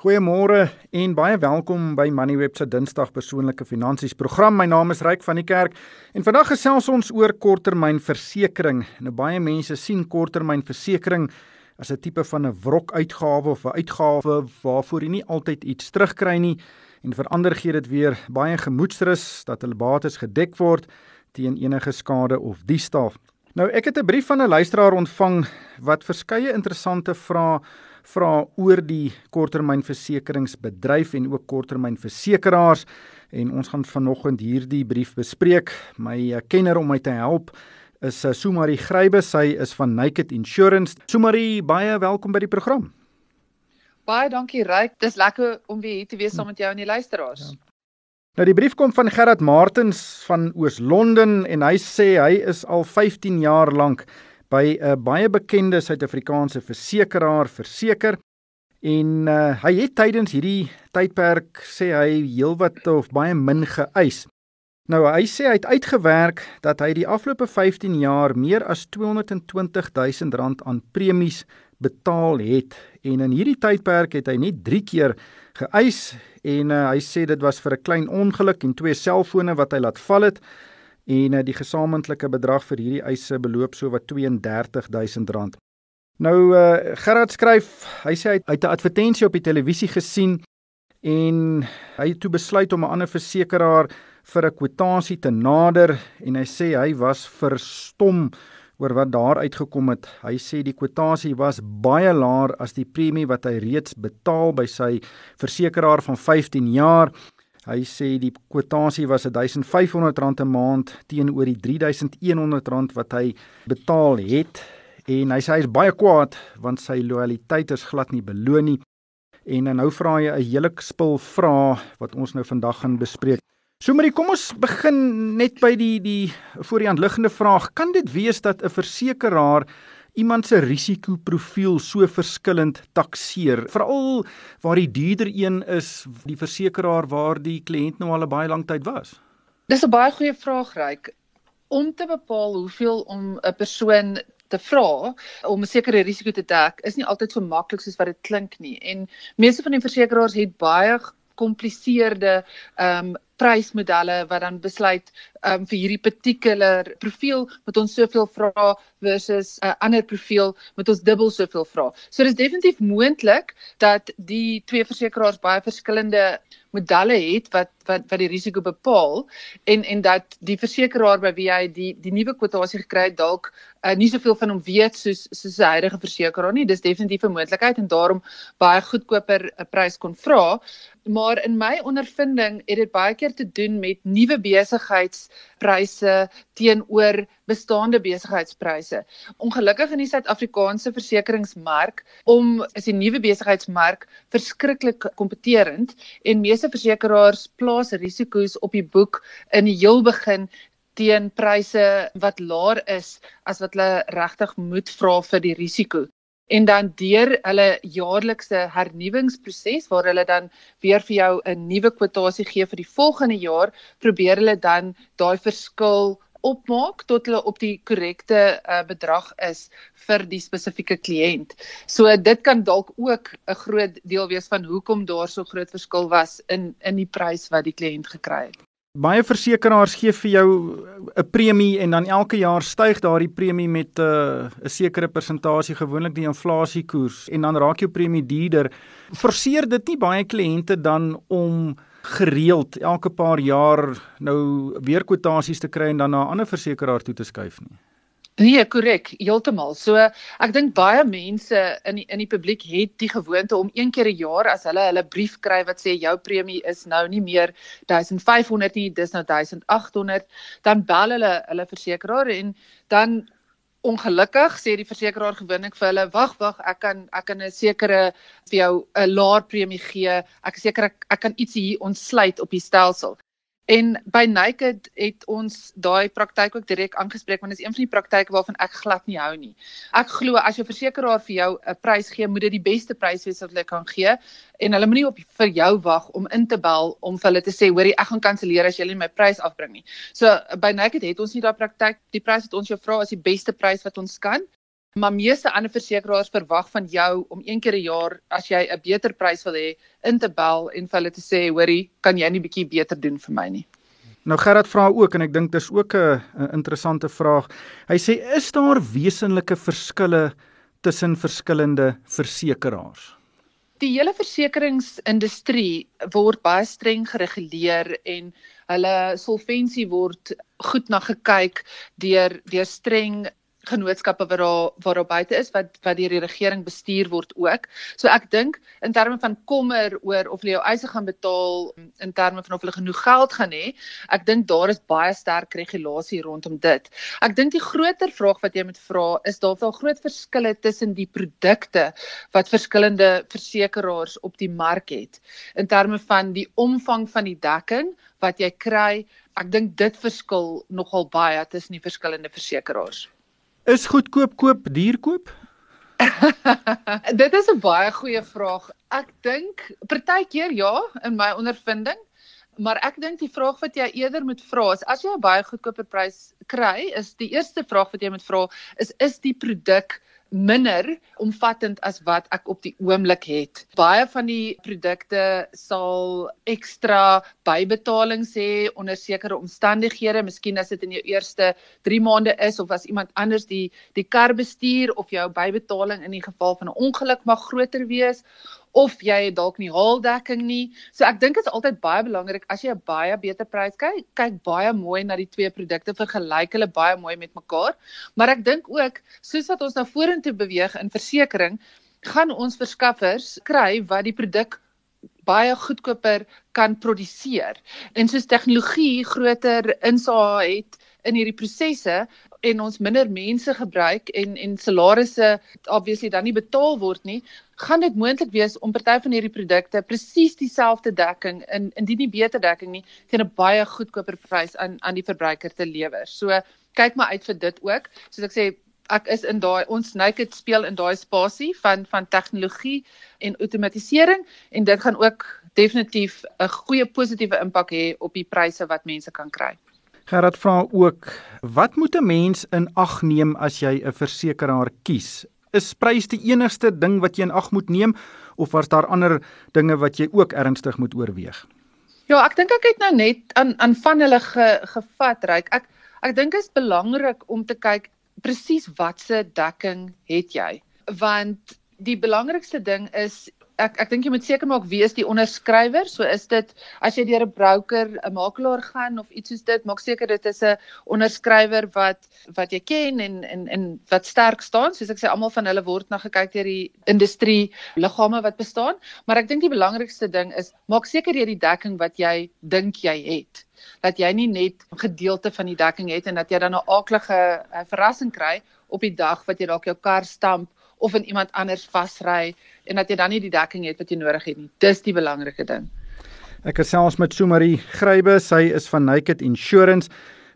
Goeiemôre en baie welkom by Moneyweb se Dinsdag persoonlike finansies program. My naam is Ryk van die Kerk en vandag gesels ons oor korttermynversekering. Nou baie mense sien korttermynversekering as 'n tipe van 'n wrokuitgawe of 'n uitgawe waarvoor jy nie altyd iets terugkry nie en verander gee dit weer baie gemoedsrus dat hulle bates gedek word teen enige skade of diefstal. Nou ek het 'n brief van 'n luisteraar ontvang wat verskeie interessante vrae vra oor die korttermynversekeringsbedryf en ook korttermynversekeraars en ons gaan vanoggend hierdie brief bespreek. My eh, kenner om my te help is eh, Sumari Grybe, sy is van Naked Insurance. Sumari, baie welkom by die program. Baie dankie Ryk. Dis lekker om weer hier te wees saam met jou en die luisteraars. Ja. Nou die brief kom van Gerard Martens van Oos-London en hy sê hy is al 15 jaar lank by 'n baie bekende Suid-Afrikaanse versekeraar verseker. En uh, hy het tydens hierdie tydperk sê hy heelwat of baie min geëis. Nou hy sê hy het uitgewerk dat hy die afgelope 15 jaar meer as 220 000 rand aan premies betaal het. En in hierdie tydperk het hy net 3 keer geëis en uh, hy sê dit was vir 'n klein ongeluk en twee selfone wat hy laat val het en uh, die gesamentlike bedrag vir hierdie eise beloop so wat R32000. Nou uh, Gerard skryf, hy sê hy het 'n advertensie op die televisie gesien en hy het toe besluit om 'n ander versekeraar vir 'n kwotasie te nader en hy sê hy was verstom oor wat daar uitgekom het. Hy sê die kwotasie was baie laer as die premie wat hy reeds betaal by sy versekeraar van 15 jaar Hy sê die kwotasie was R1500 'n maand teenoor die R3100 wat hy betaal het en hy sê hy is baie kwaad want sy lojaliteit is glad nie beloon nie. En nou vra hy 'n hele spul vrae wat ons nou vandag gaan bespreek. So maar kom ons begin net by die die voor die hand liggende vraag. Kan dit wees dat 'n versekeraar iemand se risikoprofiel so verskillend takseer veral waar die duurder een is die versekeraar waar die kliënt nou al 'n baie lang tyd was? Dis 'n baie goeie vraag reik om te bepaal hoeveel om 'n persoon te vra om 'n sekere risiko te dek is nie altyd so maklik soos wat dit klink nie. En meeste van die versekeraars het baie kompliseerde ehm um, prysmodelle wat dan besluit um, vir hierdie particular profiel met ons soveel vra versus 'n uh, ander profiel met ons dubbel soveel vra. So dis definitief moontlik dat die twee versekeraars baie verskillende modelle het wat wat wat die risiko bepaal en en dat die versekeraar by wie hy die die nuwe kwotasie gekry het dalk uh, nie soveel van hom weet soos soos sy huidige versekeraar nie. Dis definitief 'n moontlikheid en daarom baie goedkoper 'n prys kon vra. Maar in my ondervinding het dit baie keer te doen met nuwe besigheidspryse teenoor bestaande besigheidspryse. Ongelukkig in die Suid-Afrikaanse versekeringsmark om is die nuwe besigheidsmark verskriklik kompeterend en meeste versekeraars plaas risiko's op die boek in die heel begin teen pryse wat laer is as wat hulle regtig moet vra vir die risiko en dan deur hulle jaarlikse hernuwingsproses waar hulle dan weer vir jou 'n nuwe kwotasie gee vir die volgende jaar probeer hulle dan daai verskil opmaak tot hulle op die korrekte uh, bedrag is vir die spesifieke kliënt. So dit kan dalk ook 'n groot deel wees van hoekom daar so groot verskil was in in die prys wat die kliënt gekry het. Baie versekerings gee vir jou 'n premie en dan elke jaar styg daardie premie met 'n uh, 'n sekere persentasie gewoonlik die inflasiekoers en dan raak jou premie duurder. Forceer dit nie baie kliënte dan om gereeld elke paar jaar nou weer kwotasies te kry en dan na 'n ander versekeraar toe te skuif nie. Nee, korrek, heeltemal. So ek dink baie mense in die, in die publiek het die gewoonte om een keer 'n jaar as hulle hulle brief kry wat sê jou premie is nou nie meer 1500 nie, dis nou 1800, dan bel hulle hulle versekeraar en dan Ongelukkig sê die versekeraar gewoonlik vir hulle wag wag ek kan ek kan 'n sekere vir jou 'n laer premie gee ek is seker ek, ek kan ietsie hier ontsluit op die stelsel En by Naked het ons daai praktyk ook direk aangespreek want dit is een van die praktyke waarvan ek glad nie hou nie. Ek glo as jou versekeraar vir jou 'n prys gee, moet dit die beste prys wees wat hulle kan gee en hulle moenie op vir jou wag om in te bel om vir hulle te sê hoorie ek gaan kanselleer as jy nie my prys afbring nie. So by Naked het ons nie daai praktyk die prys wat ons jou vra is die beste prys wat ons kan Maar meeste ander versekeraars verwag van jou om een keer 'n jaar as jy 'n beter prys wil hê, in te bel en vir hulle te sê, "Hoorie, kan jy nie bietjie beter doen vir my nie?" Nou Gerard vra ook en ek dink dis ook 'n interessante vraag. Hy sê is daar wesenlike verskille tussen verskillende versekeraars? Die hele versekeringsindustrie word baie streng gereguleer en hulle solvensie word goed na gekyk deur deur streng genootskappe wat daar waar daar buite is wat wat deur die regering bestuur word ook. So ek dink in terme van kommer oor of hulle jou eise gaan betaal in terme van of hulle genoeg geld gaan hê, ek dink daar is baie sterk regulasie rondom dit. Ek dink die groter vraag wat jy moet vra is daar wel groot verskille tussen die produkte wat verskillende versekerings op die mark het in terme van die omvang van die dekking wat jy kry. Ek dink dit verskil nogal baie tussen die verskillende versekerings. Is goedkoop koop duur koop? Dit is 'n baie goeie vraag. Ek dink partykeer ja in my ondervinding, maar ek dink die vraag wat jy eerder moet vra is as jy 'n baie goedkoper prys kry, is die eerste vraag wat jy moet vra is is die produk minder omvattend as wat ek op die oomblik het. Baie van die produkte sal ekstra bybetalings hê onder sekere omstandighede, miskien as dit in jou eerste 3 maande is of as iemand anders die die kar bestuur of jou bybetaling in die geval van 'n ongeluk mag groter wees of jy het dalk nie haaldekking nie. So ek dink dit is altyd baie belangrik as jy 'n baie beter prys kyk, kyk baie mooi na die twee produkte, vergelyk hulle baie mooi met mekaar. Maar ek dink ook soos wat ons nou vorentoe beweeg in versekerings, gaan ons verskaffers kry wat die produk baie goedkoper kan produseer. En soos tegnologie groter insaag het in hierdie prosesse, en ons minder mense gebruik en en salarisse obviously dan nie betaal word nie, gaan dit moontlik wees om party van hierdie produkte presies dieselfde dekking in indien nie beter dekking nie teen 'n baie goedkoper prys aan aan die verbruiker te lewer. So kyk maar uit vir dit ook. Soos ek sê, ek is in daai ons naked speel in daai spasie van van tegnologie en outomatisering en dit gaan ook definitief 'n goeie positiewe impak hê op die pryse wat mense kan kry. Gerard vra ook, wat moet 'n mens in ag neem as jy 'n versekeraar kies? Is prys die enigste ding wat jy in ag moet neem of was daar ander dinge wat jy ook ernstig moet oorweeg? Ja, ek dink ek het nou net aan aan van hulle ge, gevat, Ryk. Ek ek dink dit is belangrik om te kyk presies watse dekking het jy? Want die belangrikste ding is ek ek dink jy moet seker maak wie is die onderskrywer. So is dit as jy deur 'n broker, 'n makelaar gaan of iets soos dit, maak seker dit is 'n onderskrywer wat wat jy ken en en en wat sterk staan. Soos ek sê almal van hulle word na gekyk deur die industrie liggame wat bestaan, maar ek dink die belangrikste ding is maak seker jy die dekking wat jy dink jy het dat jy nie net gedeelte van die dekking het en dat jy dan 'n aaklige verrassing kry op die dag wat jy dalk jou kar stamp of in iemand anders vasry en dat jy dan nie die dekking het wat jy nodig het nie. Dis die belangrike ding. Ek gesels met Sumari Grybe, sy is van Naked Insurance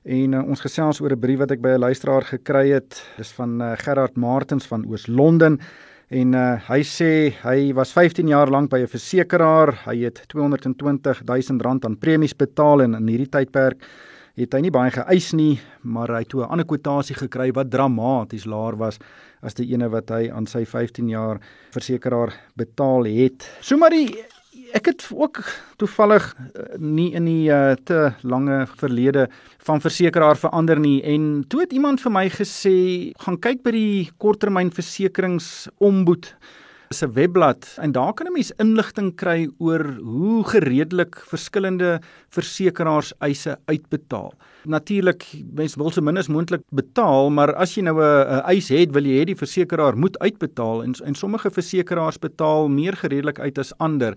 en uh, ons gesels oor 'n brief wat ek by 'n luisteraar gekry het. Dis van uh, Gerard Martens van Oos-London en uh, hy sê hy was 15 jaar lank by 'n versekeraar. Hy het 220 000 rand aan premies betaal en in hierdie tydperk het hy nie baie geëis nie, maar hy het toe 'n ander kwotasie gekry wat dramaties laer was as die ene wat hy aan sy 15 jaar versekeraar betaal het. So maar die ek het ook toevallig eh, nie in die uh, te lange verlede van versekeraar verander nie en toe het iemand vir my gesê gaan kyk by die korttermynversekeringsombud se webblad en daar kan 'n mens inligting kry oor hoe gereedelik verskillende versekeraars eise uitbetaal. Natuurlik, mens wil so min as moontlik betaal, maar as jy nou 'n eis het, wil jy hê die versekeraar moet uitbetaal en en sommige versekeraars betaal meer gereedelik uit as ander.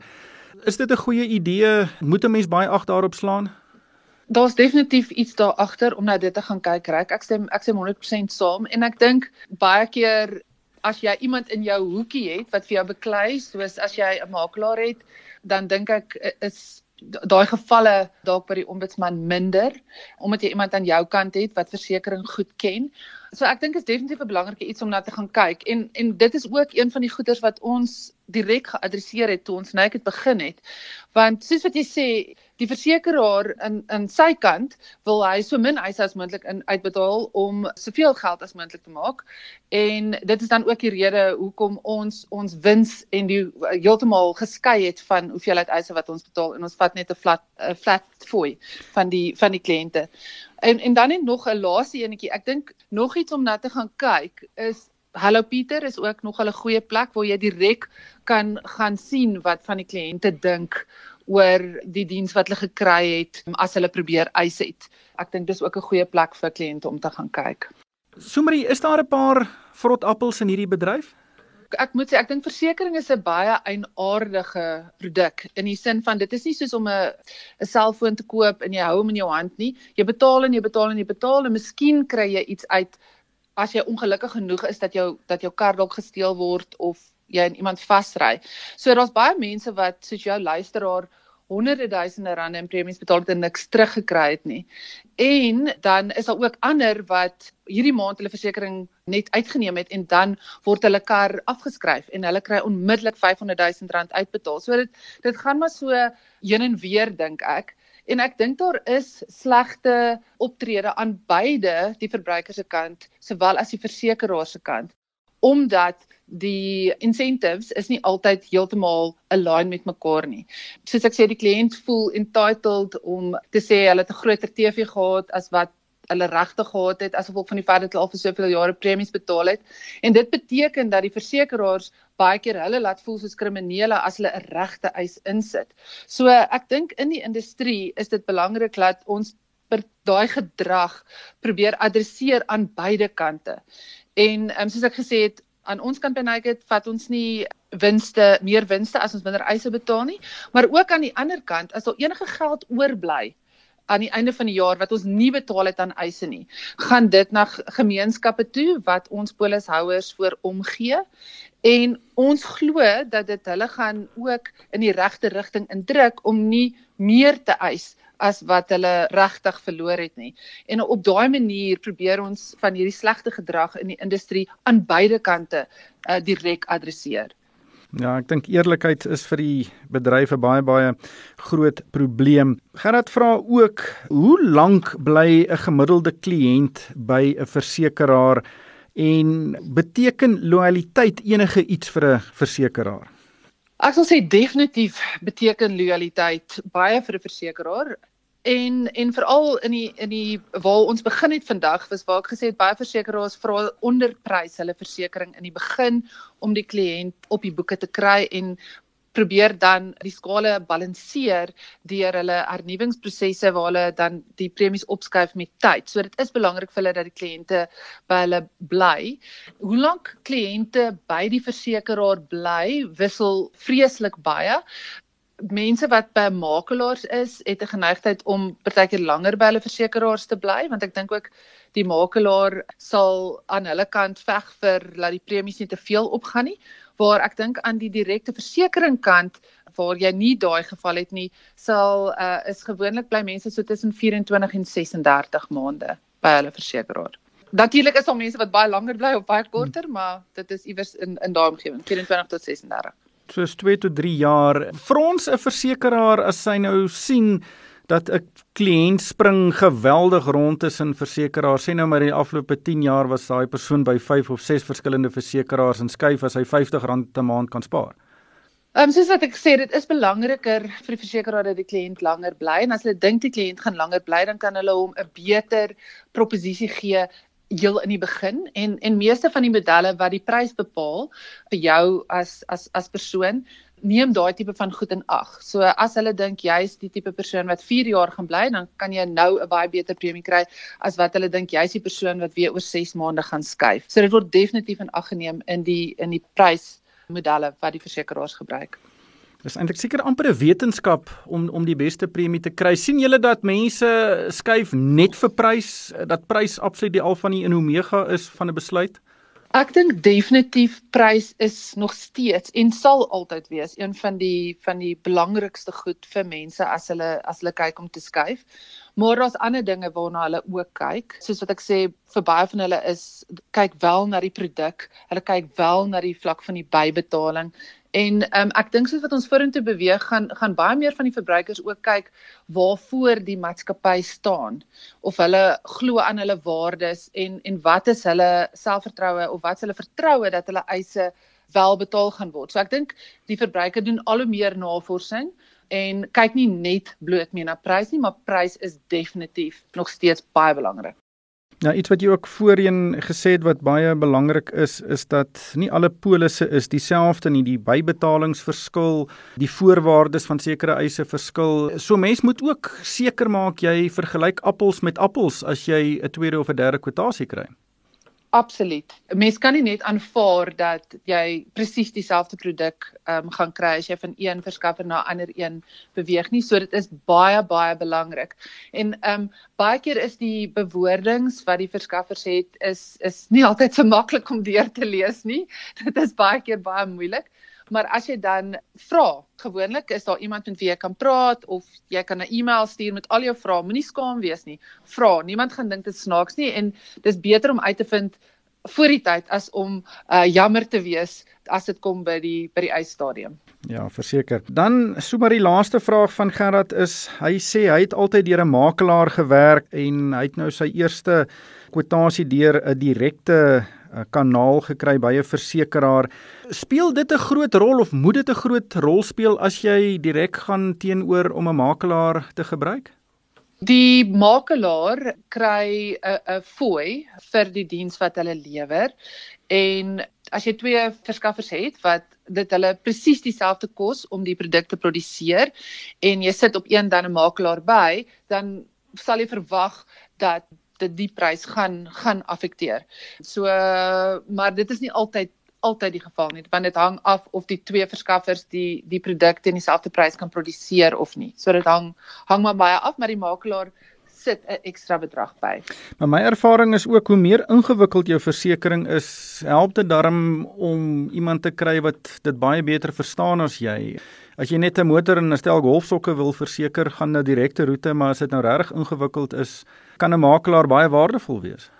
Is dit 'n goeie idee? Moet 'n mens baie ag daarop slaan? Daar's definitief iets daar agter om na dit te gaan kyk, reg. Ek stem ek stem 100% saam en ek dink baie keer as jy iemand in jou hoekie het wat vir jou beklei, soos as jy 'n makelaar het, dan dink ek is daai gevalle dalk by die ombudsman minder omdat jy iemand aan jou kant het wat versekerings goed ken. So ek dink is definitief 'n belangrike iets om na te gaan kyk en en dit is ook een van die goeders wat ons direk geadresseer het toe ons net begin het. Want soos wat jy sê, die versekeraar in in sy kant wil hy so min eise as moontlik in uitbetaal om soveel geld as moontlik te maak. En dit is dan ook die rede hoekom ons ons wins en die heeltemal geskei het van hoeveelheid eise wat ons betaal en ons vat net 'n flat 'n flat fooi van die van die kliënte. En en dan net nog 'n laaste enetjie. Ek dink nog iets om na te gaan kyk is Hallo Pieter is ook nog 'n goeie plek waar jy direk kan gaan sien wat van die kliënte dink oor die diens wat hulle gekry het as hulle probeer eis het. Ek dink dis ook 'n goeie plek vir kliënte om te gaan kyk. Sumerie, is daar 'n paar vrot appels in hierdie bedryf? Ek moet sê ek dink versekerings is 'n baie eienaardige produk in die sin van dit is nie soos om 'n 'n selfoon te koop en jy hou hom in jou hand nie. Jy betaal en jy betaal en jy betaal en miskien kry jy iets uit as jy ongelukkig genoeg is dat jou dat jou kar dalk gesteel word of jy en iemand vasry. So daar's baie mense wat soos jou luisteraar honderde duisende rande in premies betaal het en niks teruggekry het nie. En dan is daar ook ander wat hierdie maand hulle versekerings net uitgeneem het en dan word hulle kar afgeskryf en hulle kry onmiddellik 500 000 rand uitbetaal. So dit dit gaan maar so heen en weer dink ek. En ek dink daar is slegte optrede aan beide die verbruiker se kant sowel as die versekeraar se kant omdat die incentives is nie altyd heeltemal align met mekaar nie. Soos ek sê die kliënt voel entitled om te sê hulle het 'n groter TV gehad as wat hulle regtig gehad het as gevolg van die feit dat hulle al vir soveel jare premies betaal het. En dit beteken dat die versekerings baie keer hulle laat voel soos kriminele as hulle 'n regte eis insit. So ek dink in die industrie is dit belangrik dat ons daai gedrag probeer adresseer aan beide kante. En um, soos ek gesê het, aan ons kant by Naked vat ons nie winste, meer winste as ons minder eise betaal nie, maar ook aan die ander kant, as daar enige geld oorbly aan die einde van die jaar wat ons nie betaal het aan eise nie, gaan dit na gemeenskappe toe wat ons polishouers voor omgee en ons glo dat dit hulle gaan ook in die regte rigting indruk om nie meer te eis as wat hulle regtig verloor het nie. En op daai manier probeer ons van hierdie slegte gedrag in die industrie aan beide kante uh, direk adresseer. Ja, ek dink eerlikheid is vir die bedryf 'n baie baie groot probleem. Gerard vra ook, hoe lank bly 'n gemiddelde kliënt by 'n versekeraar en beteken lojaliteit enige iets vir 'n versekeraar? Ek sal sê definitief beteken lojaliteit baie vir 'n versekeraar en en veral in die in die waar ons begin het vandag was waar ek gesê het baie versekeraars vra onderprys hulle versekerings in die begin om die kliënt op die boeke te kry en probeer dan die skale balanseer deur hulle hernuwingsprosesse waar hulle dan die premies opskuif met tyd. So dit is belangrik vir hulle dat die kliënte by hulle bly. Hoe lank kliënte by die versekeraar bly, wissel vreeslik baie. Mense wat by makelaars is, het 'n geneigtheid om partykeer langer by hulle versekeraars te bly, want ek dink ook die makelaar sal aan hulle kant veg vir dat die premies nie te veel opgaan nie waar ek dink aan die direkte versekering kant waar jy nie daai geval het nie sal uh, is gewoonlik bly mense so tussen 24 en 36 maande by hulle versekeraar. Natuurlik is daar mense wat baie langer bly of baie korter, maar dit is iewers in in daai omgewing 24 tot 36. Soos 2 tot 3 jaar. Vir ons 'n versekeraar as hy nou sien dat 'n kliënt spring geweldig rond tussen versekeraars. Sê nou maar in die afgelope 10 jaar was daai persoon by 5 of 6 verskillende versekeraars en skuif as hy R50 'n maand kan spaar. Ehm um, soos wat ek sê, dit is belangriker vir die versekeraar dat die kliënt langer bly en as hulle dink die kliënt gaan langer bly, dan kan hulle hom 'n beter proposisie gee heel in die begin en en meeste van die modelle wat die prys bepaal vir jou as as as persoon neem daai tipe van goed in ag. So as hulle dink jy's die tipe persoon wat 4 jaar gaan bly, dan kan jy nou 'n baie beter premie kry as wat hulle dink jy's die persoon wat weer oor 6 maande gaan skuif. So dit word definitief in ag geneem in die in die prysmodelle wat die versekeraars gebruik. Dis eintlik seker amper 'n wetenskap om om die beste premie te kry. sien julle dat mense skuif net vir prys, dat prys absoluut die alfa en omega is van 'n besluit? Ek dink definitief prys is nog steeds en sal altyd wees een van die van die belangrikste goed vir mense as hulle as hulle kyk om te skuif. Maar daar's ander dinge waarna hulle ook kyk. Soos wat ek sê, vir baie van hulle is kyk wel na die produk. Hulle kyk wel na die vlak van die bybetaling En um, ek dink soos wat ons vorentoe beweeg, gaan gaan baie meer van die verbruikers ook kyk waarvoor die maatskappy staan of hulle glo aan hulle waardes en en wat is hulle selfvertroue of wat is hulle vertroue dat hulle eise wel betaal gaan word. So ek dink die verbruiker doen al hoe meer navorsing en kyk nie net bloot meer na prys nie, maar prys is definitief nog steeds baie belangrik. Nou iets wat jy ook voorheen gesê het wat baie belangrik is, is dat nie alle polisse is dieselfde nie. Die bybetalingsverskil, die voorwaardes van sekere eise verskil. So mens moet ook seker maak jy vergelyk appels met appels as jy 'n tweede of 'n derde kwotasie kry. Absoluut. 'n Mens kan nie net aanvaar dat jy presies dieselfde produk ehm um, gaan kry as jy van een verskaffer na ander een beweeg nie. So dit is baie baie belangrik. En ehm um, baie keer is die bewoordings wat die verskaffers het is is nie altyd so maklik om deur te lees nie. Dit is baie keer baie moeilik. Maar as jy dan vra, gewoonlik is daar iemand met wie jy kan praat of jy kan 'n e-mail stuur met al jou vrae. Moenie skaam wees nie. Vra. Niemand gaan dink dit snaaks nie en dis beter om uit te vind voor die tyd as om uh, jammer te wees as dit kom by die by die eisstadium. Ja, verseker. Dan sommer die laaste vraag van Gerard is hy sê hy het altyd deur 'n makelaar gewerk en hy het nou sy eerste kwotasie deur 'n direkte kanaal gekry by 'n versekeraar. Speel dit 'n groot rol of moet dit 'n groot rol speel as jy direk gaan teenoor om 'n makelaar te gebruik? Die makelaar kry 'n 'n fooi vir die diens wat hulle lewer en as jy twee verskaffers het wat dit hulle presies dieselfde kos om die produk te produseer en jy sit op een dan 'n makelaar by, dan sal jy verwag dat dit die prys gaan gaan affekteer. So maar dit is nie altyd altyd die geval nie want dit hang af of die twee verskaffers die die produk teen dieselfde prys kan produseer of nie. So dit hang hang maar baie af maar die makelaar sit 'n ekstra bedrag by. Maar my ervaring is ook hoe meer ingewikkeld jou versekerings is, help dit darm om iemand te kry wat dit baie beter verstaan as jy. As jy net 'n motor en 'n stel golfsokke wil verseker, gaan 'n direkte roete, maar as dit nou regtig ingewikkeld is, kan 'n makelaar baie waardevol wees.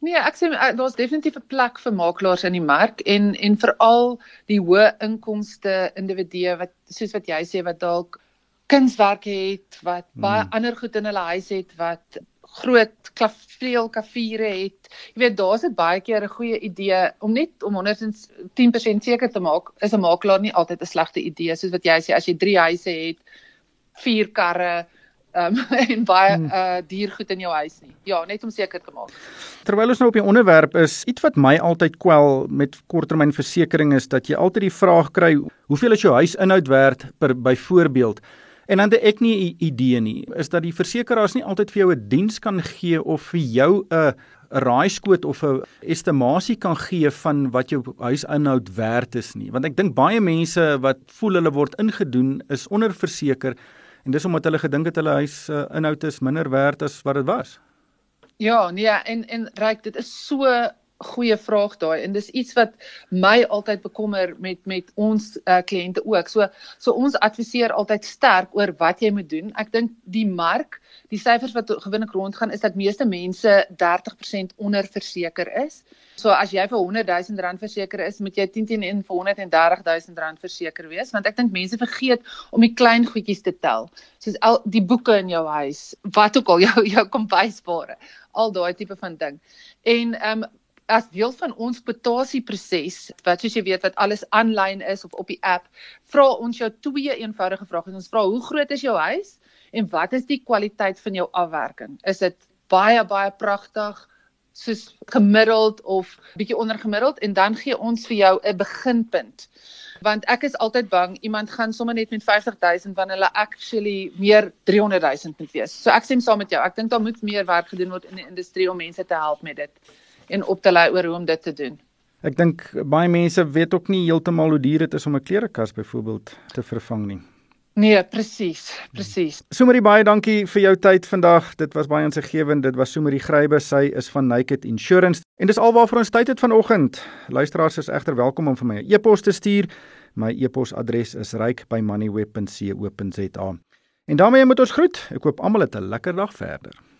Nee, ek sê eh, daar's definitief 'n plek vir makelaars in die mark en en veral die hoë inkomste individue wat soos wat jy sê wat dalk kunswerk het, wat hmm. baie ander goed in hulle huis het wat groot klaveel kafiere het. Jy weet, daar's dit baie keer 'n goeie idee om net om 110% seker te maak is 'n makelaar nie altyd 'n slegte idee soos wat jy sê as jy 3 huise het, 4 karre, um, en baie hmm. uh diergoed in jou huis nie. Ja, net om seker te maak. Terwyl ons nou op die onderwerp is, iets wat my altyd kwel met korttermynversekering is dat jy altyd die vraag kry, hoeveel is jou huisinhoud werd per byvoorbeeld? En dan het ek nie 'n idee nie. Is dat die versekeraars nie altyd vir jou 'n diens kan gee of vir jou 'n raaiskoot of 'n estimasie kan gee van wat jou huisinhoud werd is nie. Want ek dink baie mense wat voel hulle word ingedoen is onderverseker en dis omdat hulle gedink het hulle huis uh, inhoud is minder werd as wat dit was. Ja, nee, en en ryk dit is so goeie vraag daai en dis iets wat my altyd bekommer met met ons uh, kliënte ook. So so ons adviseer altyd sterk oor wat jy moet doen. Ek dink die mark, die syfers wat gewinnig rondgaan is dat meeste mense 30% onderverseker is. So as jy vir 100 000 rand verseker is, moet jy 10 teen 1 vir 130 000 rand verseker wees want ek dink mense vergeet om die klein goedjies te tel. Soos al die boeke in jou huis, wat ook al jou jou kombuisware, al daai tipe van ding. En ehm um, as deel van ons kwotasieproses wat soos jy weet wat alles aanlyn is of op die app, vra ons jou twee eenvoudige vrae. Ons vra hoe groot is jou huis en wat is die kwaliteit van jou afwerking? Is dit baie baie pragtig? soos gemiddeld of bietjie onder gemiddeld en dan gee ons vir jou 'n beginpunt. Want ek is altyd bang iemand gaan sommer net met 50000 wanneer hulle actually meer 300000 moet wees. So ek sê saam met jou, ek dink daar moet meer werk gedoen word in die industrie om mense te help met dit en op te lei oor hoe om dit te doen. Ek dink baie mense weet ook nie heeltemal hoe duur dit is om 'n klerekas byvoorbeeld te vervang nie. Nee, presies, presies. Sumerie baie dankie vir jou tyd vandag. Dit was baie insiggewend. Dit was Sumerie Grybe. Sy is van Naked Insurance. En dis alwaar vir ons tyd het vanoggend. Luisteraars is egter welkom om vir my 'n e e-pos te stuur. My e-posadres is ryk@moneyweb.co.za. En daarmee moet ons groet. Ek hoop almal het 'n lekker dag verder.